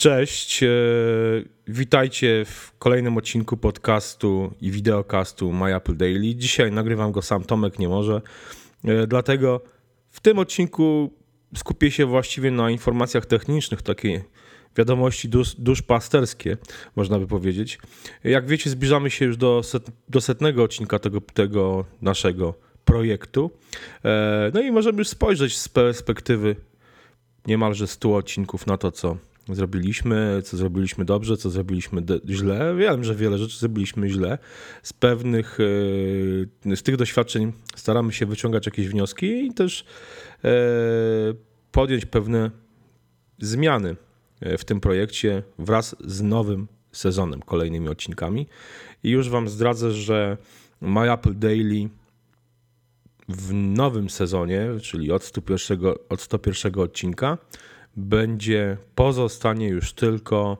Cześć, e, witajcie w kolejnym odcinku podcastu i wideocastu My Apple Daily. Dzisiaj nagrywam go sam, Tomek nie może, e, dlatego w tym odcinku skupię się właściwie na informacjach technicznych, takie wiadomości dusz, duszpasterskie, można by powiedzieć. Jak wiecie, zbliżamy się już do, set, do setnego odcinka tego, tego naszego projektu. E, no i możemy już spojrzeć z perspektywy niemalże 100 odcinków na to, co zrobiliśmy, co zrobiliśmy dobrze, co zrobiliśmy źle. Wiem, że wiele rzeczy zrobiliśmy źle. Z pewnych, e, z tych doświadczeń staramy się wyciągać jakieś wnioski i też e, podjąć pewne zmiany e, w tym projekcie wraz z nowym sezonem, kolejnymi odcinkami. I już Wam zdradzę, że My Apple Daily w nowym sezonie, czyli od 101, od 101 odcinka, będzie pozostanie już tylko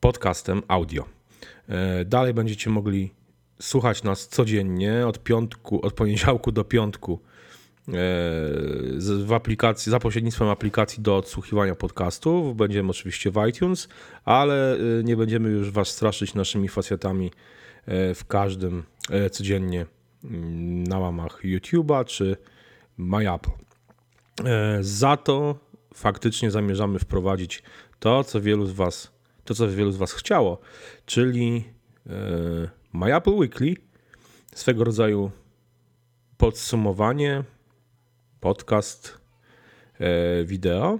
podcastem audio. E, dalej będziecie mogli słuchać nas codziennie od piątku, od poniedziałku do piątku e, w aplikacji, za pośrednictwem aplikacji do odsłuchiwania podcastów. Będziemy oczywiście w iTunes, ale e, nie będziemy już Was straszyć naszymi facjatami w każdym codziennie mm, na łamach YouTube'a czy MyApple. Za to faktycznie zamierzamy wprowadzić to, co wielu z Was, to, co wielu z Was chciało, czyli e, My Apple Weekly, swego rodzaju podsumowanie, podcast, e, wideo,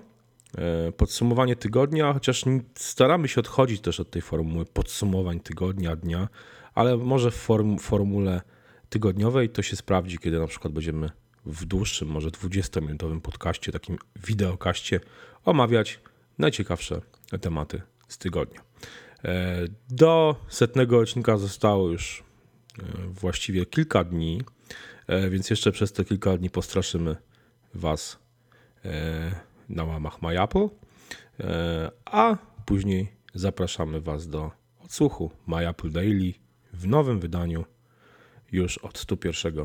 e, podsumowanie tygodnia, chociaż staramy się odchodzić też od tej formuły podsumowań tygodnia, dnia, ale może w form, formule tygodniowej to się sprawdzi, kiedy na przykład będziemy w dłuższym, może 20-minutowym podcaście, takim wideokaście, omawiać najciekawsze tematy z tygodnia. E, do setnego odcinka zostało już e, właściwie kilka dni, e, więc jeszcze przez te kilka dni postraszymy Was na łamach MyApple, a później zapraszamy Was do odsłuchu MyApple Daily w nowym wydaniu już od 101,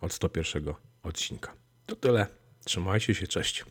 od 101 odcinka. To tyle. Trzymajcie się, cześć.